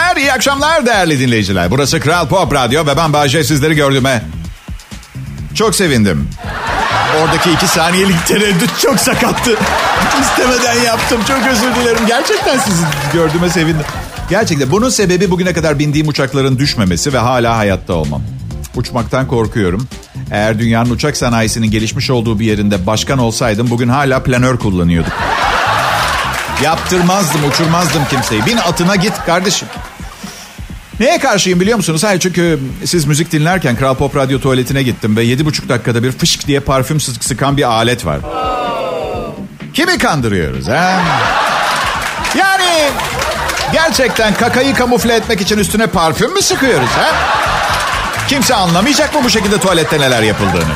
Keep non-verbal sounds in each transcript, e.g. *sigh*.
günler, iyi akşamlar değerli dinleyiciler. Burası Kral Pop Radyo ve ben Bahçe sizleri gördüğüme çok sevindim. Oradaki iki saniyelik tereddüt çok sakattı. İstemeden yaptım. Çok özür dilerim. Gerçekten sizi gördüğüme sevindim. Gerçekten bunun sebebi bugüne kadar bindiğim uçakların düşmemesi ve hala hayatta olmam. Uçmaktan korkuyorum. Eğer dünyanın uçak sanayisinin gelişmiş olduğu bir yerinde başkan olsaydım bugün hala planör kullanıyorduk. Yaptırmazdım, uçurmazdım kimseyi. Bin atına git kardeşim. Neye karşıyım biliyor musunuz? Hayır çünkü siz müzik dinlerken Kral Pop Radyo tuvaletine gittim ve yedi buçuk dakikada bir fışk diye parfüm sıkan bir alet var. Kimi kandırıyoruz ha? Yani gerçekten kakayı kamufle etmek için üstüne parfüm mü sıkıyoruz ha? Kimse anlamayacak mı bu şekilde tuvalette neler yapıldığını?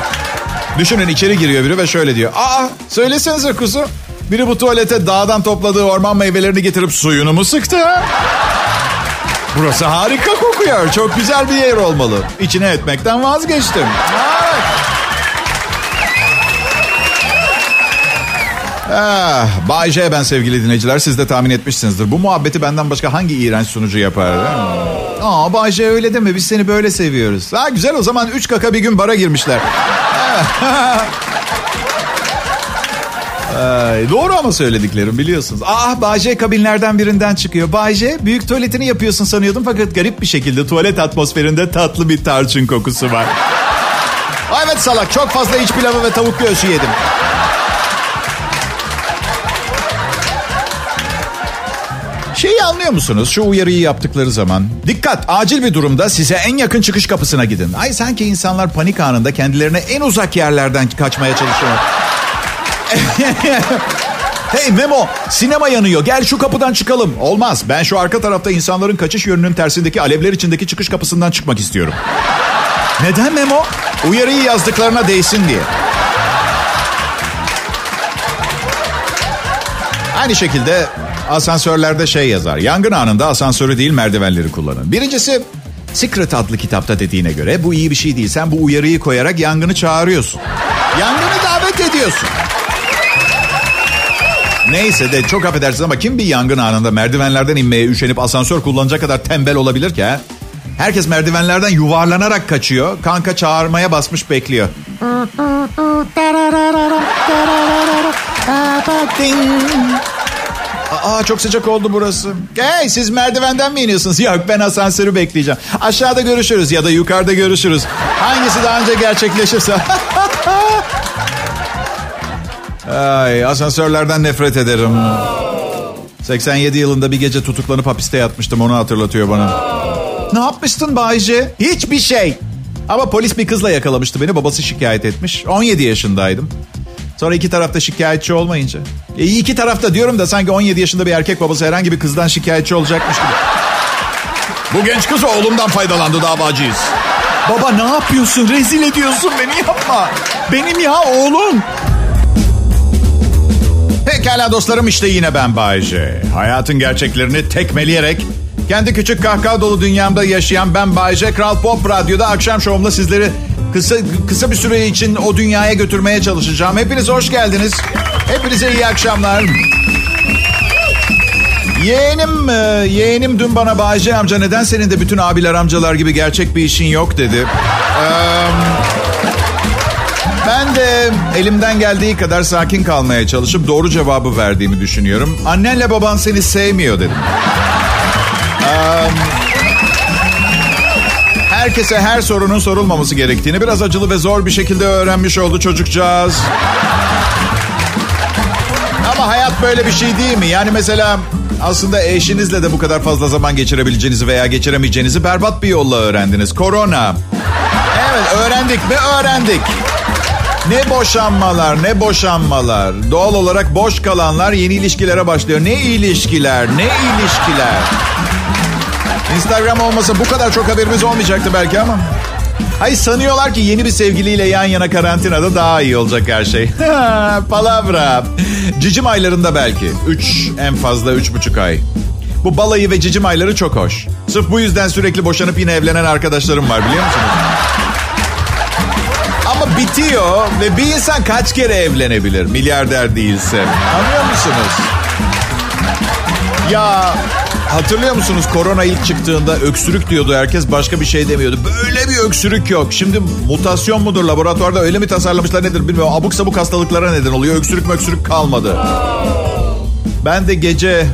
Düşünün içeri giriyor biri ve şöyle diyor. Aa söylesenize kuzu. Biri bu tuvalete dağdan topladığı orman meyvelerini getirip suyunu mu sıktı ha? Burası harika kokuyor. Çok güzel bir yer olmalı. İçine etmekten vazgeçtim. Evet. Ah, Bay J ben sevgili dinleyiciler. Siz de tahmin etmişsinizdir. Bu muhabbeti benden başka hangi iğrenç sunucu yapar? Aa Bay J öyle deme. Biz seni böyle seviyoruz. Ha, güzel o zaman üç kaka bir gün bara girmişler. *laughs* Ay, doğru ama söylediklerim biliyorsunuz. Ah Bayce kabinlerden birinden çıkıyor. Bayce büyük tuvaletini yapıyorsun sanıyordum fakat garip bir şekilde tuvalet atmosferinde tatlı bir tarçın kokusu var. evet salak çok fazla iç pilavı ve tavuk göğsü yedim. Şeyi anlıyor musunuz? Şu uyarıyı yaptıkları zaman. Dikkat acil bir durumda size en yakın çıkış kapısına gidin. Ay sanki insanlar panik anında kendilerine en uzak yerlerden kaçmaya çalışıyorlar. *laughs* hey Memo sinema yanıyor gel şu kapıdan çıkalım. Olmaz ben şu arka tarafta insanların kaçış yönünün tersindeki alevler içindeki çıkış kapısından çıkmak istiyorum. Neden Memo? Uyarıyı yazdıklarına değsin diye. Aynı şekilde asansörlerde şey yazar. Yangın anında asansörü değil merdivenleri kullanın. Birincisi Secret adlı kitapta dediğine göre bu iyi bir şey değil. Sen bu uyarıyı koyarak yangını çağırıyorsun. Yangını davet ediyorsun. Neyse de çok affedersiniz ama kim bir yangın anında merdivenlerden inmeye üşenip asansör kullanacak kadar tembel olabilir ki ha? Herkes merdivenlerden yuvarlanarak kaçıyor. Kanka çağırmaya basmış bekliyor. Aa çok sıcak oldu burası. Hey siz merdivenden mi iniyorsunuz? Yok ben asansörü bekleyeceğim. Aşağıda görüşürüz ya da yukarıda görüşürüz. Hangisi daha önce gerçekleşirse. *laughs* Ay asansörlerden nefret ederim. 87 yılında bir gece tutuklanıp hapiste yatmıştım onu hatırlatıyor bana. Ne yapmıştın Bayce? Hiçbir şey. Ama polis bir kızla yakalamıştı beni. Babası şikayet etmiş. 17 yaşındaydım. Sonra iki tarafta şikayetçi olmayınca. E iki tarafta diyorum da sanki 17 yaşında bir erkek babası herhangi bir kızdan şikayetçi olacakmış gibi. Bu genç kız oğlumdan faydalandı davacıyız. Baba ne yapıyorsun? Rezil ediyorsun beni yapma. Benim ya oğlum. Pekala dostlarım işte yine ben Bayece. Hayatın gerçeklerini tekmeleyerek kendi küçük kahkaha dolu dünyamda yaşayan ben Bayece Kral Pop Radyo'da akşam şovumda sizleri kısa kısa bir süre için o dünyaya götürmeye çalışacağım. Hepiniz hoş geldiniz. Hepinize iyi akşamlar. Yeğenim, e, yeğenim dün bana Bayece amca neden senin de bütün abiler amcalar gibi gerçek bir işin yok dedi. Eee... Ben de elimden geldiği kadar sakin kalmaya çalışıp doğru cevabı verdiğimi düşünüyorum. Annenle baban seni sevmiyor dedim. Um, herkese her sorunun sorulmaması gerektiğini biraz acılı ve zor bir şekilde öğrenmiş oldu çocukcağız. Ama hayat böyle bir şey değil mi? Yani mesela aslında eşinizle de bu kadar fazla zaman geçirebileceğinizi veya geçiremeyeceğinizi berbat bir yolla öğrendiniz. Korona. Evet öğrendik mi öğrendik. Ne boşanmalar, ne boşanmalar. Doğal olarak boş kalanlar yeni ilişkilere başlıyor. Ne ilişkiler, ne ilişkiler. Instagram olmasa bu kadar çok haberimiz olmayacaktı belki ama. Ay sanıyorlar ki yeni bir sevgiliyle yan yana karantinada daha iyi olacak her şey. *laughs* Palavra. Cicim aylarında belki. Üç, en fazla üç buçuk ay. Bu balayı ve cicim ayları çok hoş. Sırf bu yüzden sürekli boşanıp yine evlenen arkadaşlarım var biliyor musunuz? Bitiyor ve bir insan kaç kere evlenebilir milyarder değilse? Anlıyor musunuz? Ya hatırlıyor musunuz korona ilk çıktığında öksürük diyordu herkes başka bir şey demiyordu. Böyle bir öksürük yok. Şimdi mutasyon mudur laboratuvarda öyle mi tasarlamışlar nedir bilmiyorum. Abuk sabuk hastalıklara neden oluyor. Öksürük öksürük kalmadı. Ben de gece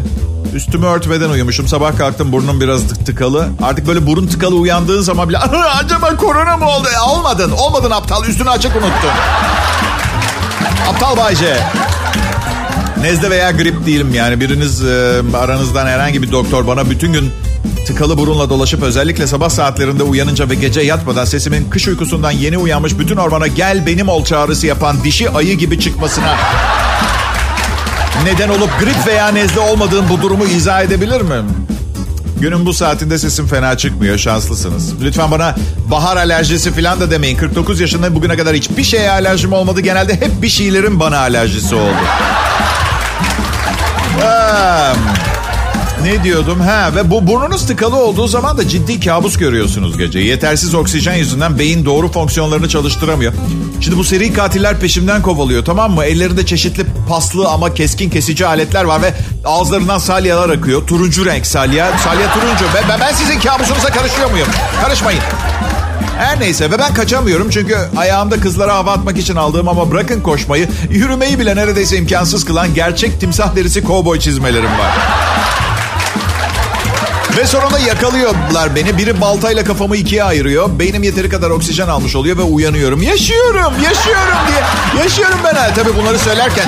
üstümü örtmeden uyumuşum. Sabah kalktım burnum biraz tık tıkalı. Artık böyle burun tıkalı uyandığın zaman bile acaba korona mı oldu? E, olmadın. Olmadın aptal. Üstünü açık unuttun. aptal Bayce. Nezle veya grip değilim yani. Biriniz e, aranızdan herhangi bir doktor bana bütün gün tıkalı burunla dolaşıp özellikle sabah saatlerinde uyanınca ve gece yatmadan sesimin kış uykusundan yeni uyanmış bütün ormana gel benim ol çağrısı yapan dişi ayı gibi çıkmasına neden olup grip veya nezle olmadığım bu durumu izah edebilir mi? Günün bu saatinde sesim fena çıkmıyor. Şanslısınız. Lütfen bana bahar alerjisi falan da demeyin. 49 yaşında bugüne kadar hiçbir şeye alerjim olmadı. Genelde hep bir şeylerin bana alerjisi oldu. *laughs* ne diyordum? Ha ve bu burnunuz tıkalı olduğu zaman da ciddi kabus görüyorsunuz gece. Yetersiz oksijen yüzünden beyin doğru fonksiyonlarını çalıştıramıyor. Şimdi bu seri katiller peşimden kovalıyor tamam mı? Ellerinde çeşitli paslı ama keskin kesici aletler var ve ağızlarından salyalar akıyor. Turuncu renk salya. Salya turuncu. Ben, ben sizin kabusunuza karışıyor muyum? Karışmayın. Her neyse ve ben kaçamıyorum çünkü ayağımda kızlara hava atmak için aldığım ama bırakın koşmayı, yürümeyi bile neredeyse imkansız kılan gerçek timsah derisi kovboy çizmelerim var. Ve sonunda yakalıyorlar beni. Biri baltayla kafamı ikiye ayırıyor. Beynim yeteri kadar oksijen almış oluyor ve uyanıyorum. Yaşıyorum, yaşıyorum diye. Yaşıyorum ben. Tabii bunları söylerken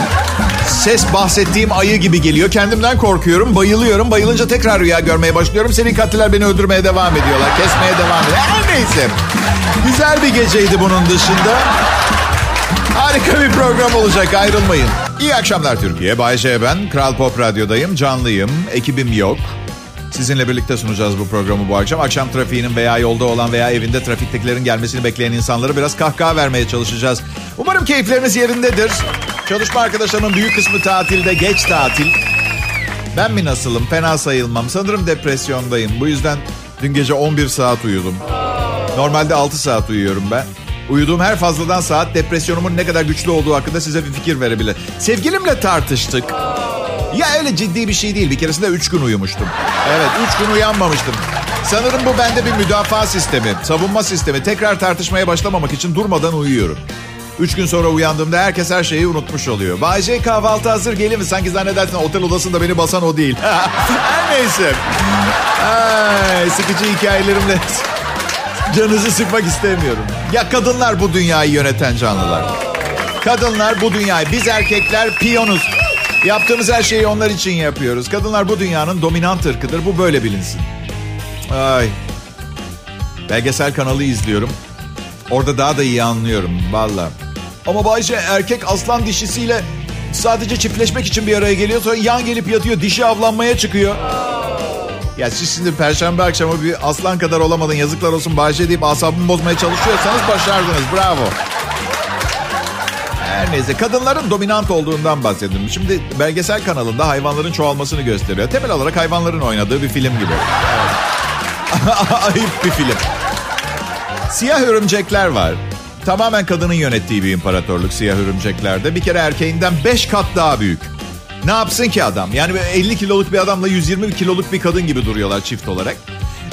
ses bahsettiğim ayı gibi geliyor. Kendimden korkuyorum, bayılıyorum. Bayılınca tekrar rüya görmeye başlıyorum. Seri katiller beni öldürmeye devam ediyorlar. Kesmeye devam ediyorlar. Her neyse. Güzel bir geceydi bunun dışında. Harika bir program olacak ayrılmayın. İyi akşamlar Türkiye. Bay J ben. Kral Pop Radyo'dayım. Canlıyım. Ekibim yok. Sizinle birlikte sunacağız bu programı bu akşam. Akşam trafiğinin veya yolda olan veya evinde trafiktekilerin gelmesini bekleyen insanları biraz kahkaha vermeye çalışacağız. Umarım keyifleriniz yerindedir. Çalışma arkadaşlarımın büyük kısmı tatilde, geç tatil. Ben mi nasılım? Fena sayılmam. Sanırım depresyondayım. Bu yüzden dün gece 11 saat uyudum. Normalde 6 saat uyuyorum ben. Uyuduğum her fazladan saat depresyonumun ne kadar güçlü olduğu hakkında size bir fikir verebilir. Sevgilimle tartıştık. Ya öyle ciddi bir şey değil. Bir keresinde üç gün uyumuştum. Evet üç gün uyanmamıştım. Sanırım bu bende bir müdafaa sistemi, savunma sistemi. Tekrar tartışmaya başlamamak için durmadan uyuyorum. Üç gün sonra uyandığımda herkes her şeyi unutmuş oluyor. Bayce kahvaltı hazır gelir mi? Sanki zannedersin otel odasında beni basan o değil. *laughs* her neyse. Ay, sıkıcı hikayelerimle *laughs* canınızı sıkmak istemiyorum. Ya kadınlar bu dünyayı yöneten canlılar. Kadınlar bu dünyayı, biz erkekler piyonuz. Yaptığımız her şeyi onlar için yapıyoruz. Kadınlar bu dünyanın dominant ırkıdır. Bu böyle bilinsin. Ay. Belgesel kanalı izliyorum. Orada daha da iyi anlıyorum valla. Ama Bayce erkek aslan dişisiyle sadece çiftleşmek için bir araya geliyor. Sonra yan gelip yatıyor. Dişi avlanmaya çıkıyor. Ya siz şimdi perşembe akşamı bir aslan kadar olamadın yazıklar olsun Bayce deyip asabımı bozmaya çalışıyorsanız başardınız. Bravo. Her neyse kadınların dominant olduğundan bahsedin. Şimdi belgesel kanalında hayvanların çoğalmasını gösteriyor. Temel olarak hayvanların oynadığı bir film gibi. *laughs* Ayıp bir film. Siyah örümcekler var. Tamamen kadının yönettiği bir imparatorluk siyah örümceklerde. Bir kere erkeğinden 5 kat daha büyük. Ne yapsın ki adam? Yani 50 kiloluk bir adamla 120 kiloluk bir kadın gibi duruyorlar çift olarak.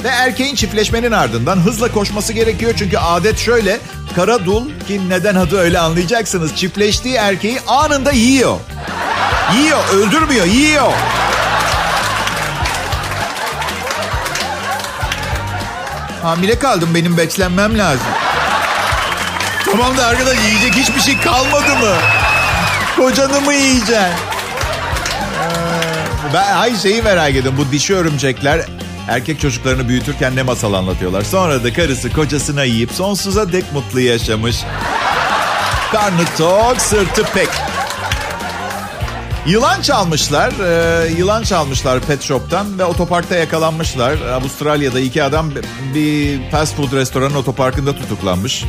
Ve erkeğin çiftleşmenin ardından hızla koşması gerekiyor. Çünkü adet şöyle. Kara dul ki neden adı öyle anlayacaksınız. Çiftleştiği erkeği anında yiyor. Yiyor, öldürmüyor, yiyor. Hamile kaldım benim beslenmem lazım. Tamam da arkadaş yiyecek hiçbir şey kalmadı mı? Kocanı mı yiyeceksin? Ee, ben ay şeyi merak ediyorum. Bu dişi örümcekler erkek çocuklarını büyütürken ne masal anlatıyorlar. Sonra da karısı kocasına yiyip sonsuza dek mutlu yaşamış. Karnı tok, sırtı pek. Yılan çalmışlar. E, yılan çalmışlar pet shop'tan ve otoparkta yakalanmışlar. Avustralya'da iki adam bir fast food restoranın otoparkında tutuklanmış.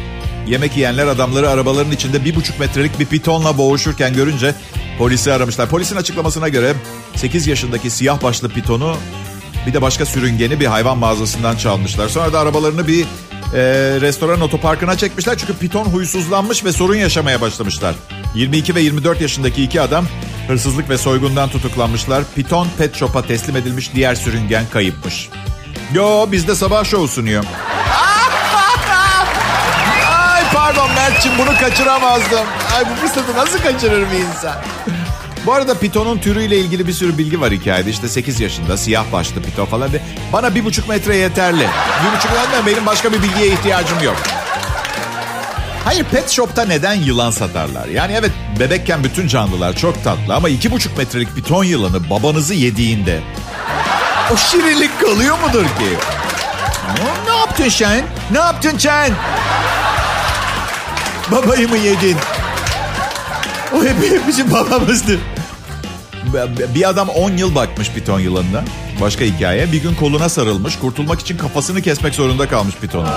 Yemek yiyenler adamları arabaların içinde bir buçuk metrelik bir pitonla boğuşurken görünce polisi aramışlar. Polisin açıklamasına göre 8 yaşındaki siyah başlı pitonu bir de başka sürüngeni bir hayvan mağazasından çalmışlar. Sonra da arabalarını bir e, restoran otoparkına çekmişler. Çünkü piton huysuzlanmış ve sorun yaşamaya başlamışlar. 22 ve 24 yaşındaki iki adam Hırsızlık ve soygundan tutuklanmışlar. Piton Pet Shop'a teslim edilmiş diğer sürüngen kayıpmış. Yo bizde sabah şovu sunuyor. *laughs* Ay pardon Mert'ciğim bunu kaçıramazdım. Ay bu fırsatı nasıl kaçırır bir insan? Bu arada pitonun türüyle ilgili bir sürü bilgi var hikayede. İşte 8 yaşında siyah başlı piton falan. Bana bir buçuk metre yeterli. Bir buçuk metre benim başka bir bilgiye ihtiyacım yok. Hayır pet shop'ta neden yılan satarlar? Yani evet bebekken bütün canlılar çok tatlı ama iki buçuk metrelik piton yılanı babanızı yediğinde o şirinlik kalıyor mudur ki? Ne yaptın sen? Ne yaptın sen? Babayı mı yedin? O hep bizim babamızdı. Bir adam 10 yıl bakmış piton yılanına. Başka hikaye. Bir gün koluna sarılmış. Kurtulmak için kafasını kesmek zorunda kalmış pitonun.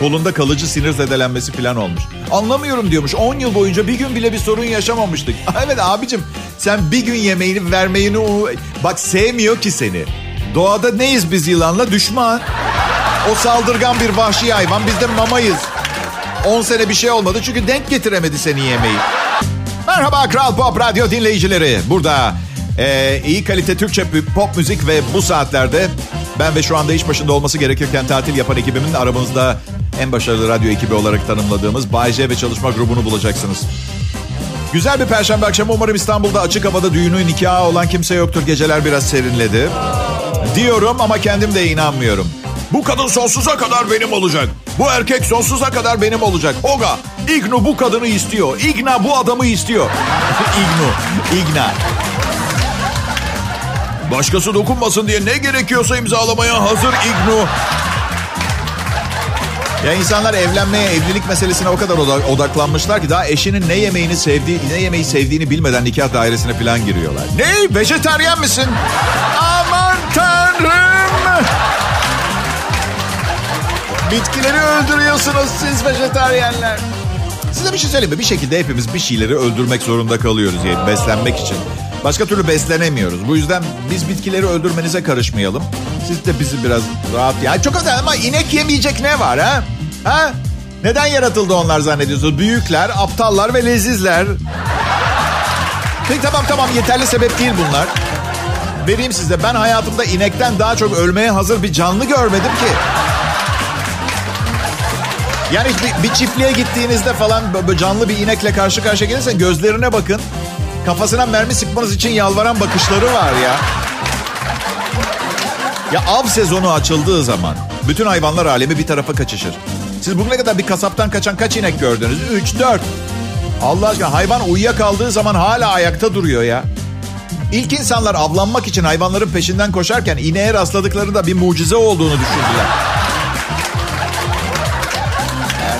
Kolunda kalıcı sinir zedelenmesi falan olmuş. Anlamıyorum diyormuş. 10 yıl boyunca bir gün bile bir sorun yaşamamıştık. *laughs* evet abicim sen bir gün yemeğini vermeyini bak sevmiyor ki seni. Doğada neyiz biz yılanla? Düşman. O saldırgan bir vahşi hayvan. Biz de mamayız. 10 sene bir şey olmadı çünkü denk getiremedi seni yemeği. Merhaba Kral Pop Radyo dinleyicileri. Burada e, iyi kalite Türkçe pop müzik ve bu saatlerde ben ve şu anda iş başında olması gerekirken tatil yapan ekibimin aramızda en başarılı radyo ekibi olarak tanımladığımız Bay J ve çalışma grubunu bulacaksınız. Güzel bir perşembe akşamı umarım İstanbul'da açık havada düğünü nikahı olan kimse yoktur. Geceler biraz serinledi. Diyorum ama kendim de inanmıyorum. Bu kadın sonsuza kadar benim olacak. Bu erkek sonsuza kadar benim olacak. Oga, Ignu bu kadını istiyor. Igna bu adamı istiyor. *laughs* Ignu, Igna. Başkası dokunmasın diye ne gerekiyorsa imzalamaya hazır Ignu. Ya insanlar evlenmeye, evlilik meselesine o kadar odaklanmışlar ki daha eşinin ne yemeğini sevdiği, ne yemeği sevdiğini bilmeden nikah dairesine falan giriyorlar. Ne? Vejeteryan misin? Aman tanrım! Bitkileri öldürüyorsunuz siz vejeteryenler. Size bir şey söyleyeyim mi? Bir şekilde hepimiz bir şeyleri öldürmek zorunda kalıyoruz yani beslenmek için. Başka türlü beslenemiyoruz. Bu yüzden biz bitkileri öldürmenize karışmayalım. Siz de bizi biraz rahat... Ya çok özel ama inek yemeyecek ne var ha? Ha? Neden yaratıldı onlar zannediyorsunuz? Büyükler, aptallar ve lezizler. Peki tamam tamam yeterli sebep değil bunlar. Vereyim size ben hayatımda inekten daha çok ölmeye hazır bir canlı görmedim ki. Yani bir, bir çiftliğe gittiğinizde falan böyle canlı bir inekle karşı karşıya gelirsen gözlerine bakın. Kafasına mermi sıkmanız için yalvaran bakışları var ya. Ya av sezonu açıldığı zaman bütün hayvanlar alemi bir tarafa kaçışır. Siz bugüne kadar bir kasaptan kaçan kaç inek gördünüz? 3, 4. Allah aşkına hayvan uyuyakaldığı zaman hala ayakta duruyor ya. İlk insanlar avlanmak için hayvanların peşinden koşarken ineğe rastladıklarında bir mucize olduğunu düşündüler.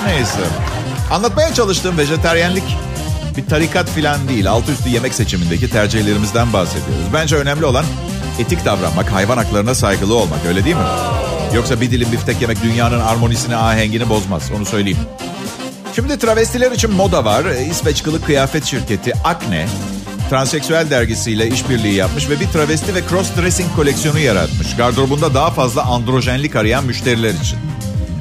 Neyse. Anlatmaya çalıştığım vejeteryenlik bir tarikat filan değil. Altı üstü yemek seçimindeki tercihlerimizden bahsediyoruz. Bence önemli olan etik davranmak, hayvan haklarına saygılı olmak öyle değil mi? Yoksa bir dilim biftek yemek dünyanın armonisini, ahengini bozmaz. Onu söyleyeyim. Şimdi travestiler için moda var. İsveç kılık kıyafet şirketi Akne, transseksüel dergisiyle işbirliği yapmış ve bir travesti ve cross-dressing koleksiyonu yaratmış. Gardırobunda daha fazla androjenlik arayan müşteriler için.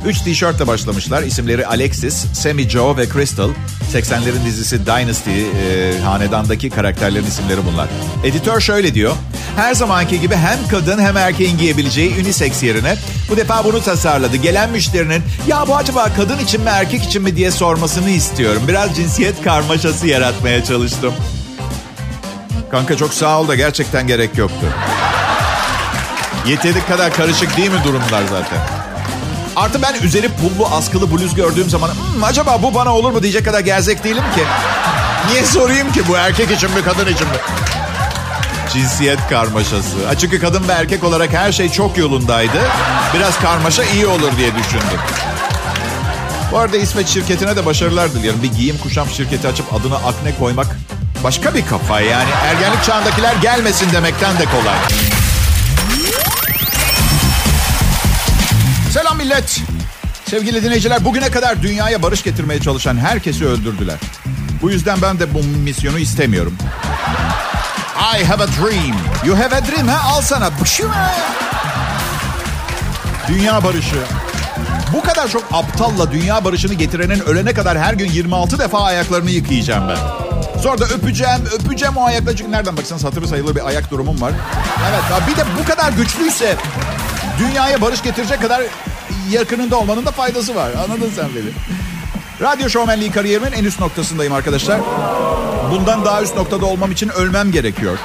Üç tişörtle başlamışlar. İsimleri Alexis, Sammy Joe ve Crystal. 80'lerin dizisi Dynasty e, hanedandaki karakterlerin isimleri bunlar. Editör şöyle diyor. Her zamanki gibi hem kadın hem erkeğin giyebileceği unisex yerine bu defa bunu tasarladı. Gelen müşterinin ya bu acaba kadın için mi erkek için mi diye sormasını istiyorum. Biraz cinsiyet karmaşası yaratmaya çalıştım. Kanka çok sağ ol da gerçekten gerek yoktu. Yeteri kadar karışık değil mi durumlar zaten? Artı ben üzeri pullu askılı bluz gördüğüm zaman hmm, acaba bu bana olur mu diyecek kadar gerzek değilim ki. Niye sorayım ki bu erkek için mi kadın için mi? Cinsiyet karmaşası. Çünkü kadın ve erkek olarak her şey çok yolundaydı. Biraz karmaşa iyi olur diye düşündüm. Bu arada İsveç şirketine de başarılar diliyorum. Bir giyim kuşam şirketi açıp adını Akne koymak başka bir kafa yani. Ergenlik çağındakiler gelmesin demekten de kolay. Selam millet. Sevgili dinleyiciler bugüne kadar dünyaya barış getirmeye çalışan herkesi öldürdüler. Bu yüzden ben de bu misyonu istemiyorum. I have a dream. You have a dream ha? Al sana. Dünya barışı. Bu kadar çok aptalla dünya barışını getirenin ölene kadar her gün 26 defa ayaklarını yıkayacağım ben. Sonra da öpeceğim, öpeceğim o ayakla. Çünkü nereden baksanız hatırı sayılı bir ayak durumum var. Evet bir de bu kadar güçlüyse dünyaya barış getirecek kadar yakınında olmanın da faydası var. Anladın sen beni. Radyo şovmenliği kariyerimin en üst noktasındayım arkadaşlar. Bundan daha üst noktada olmam için ölmem gerekiyor.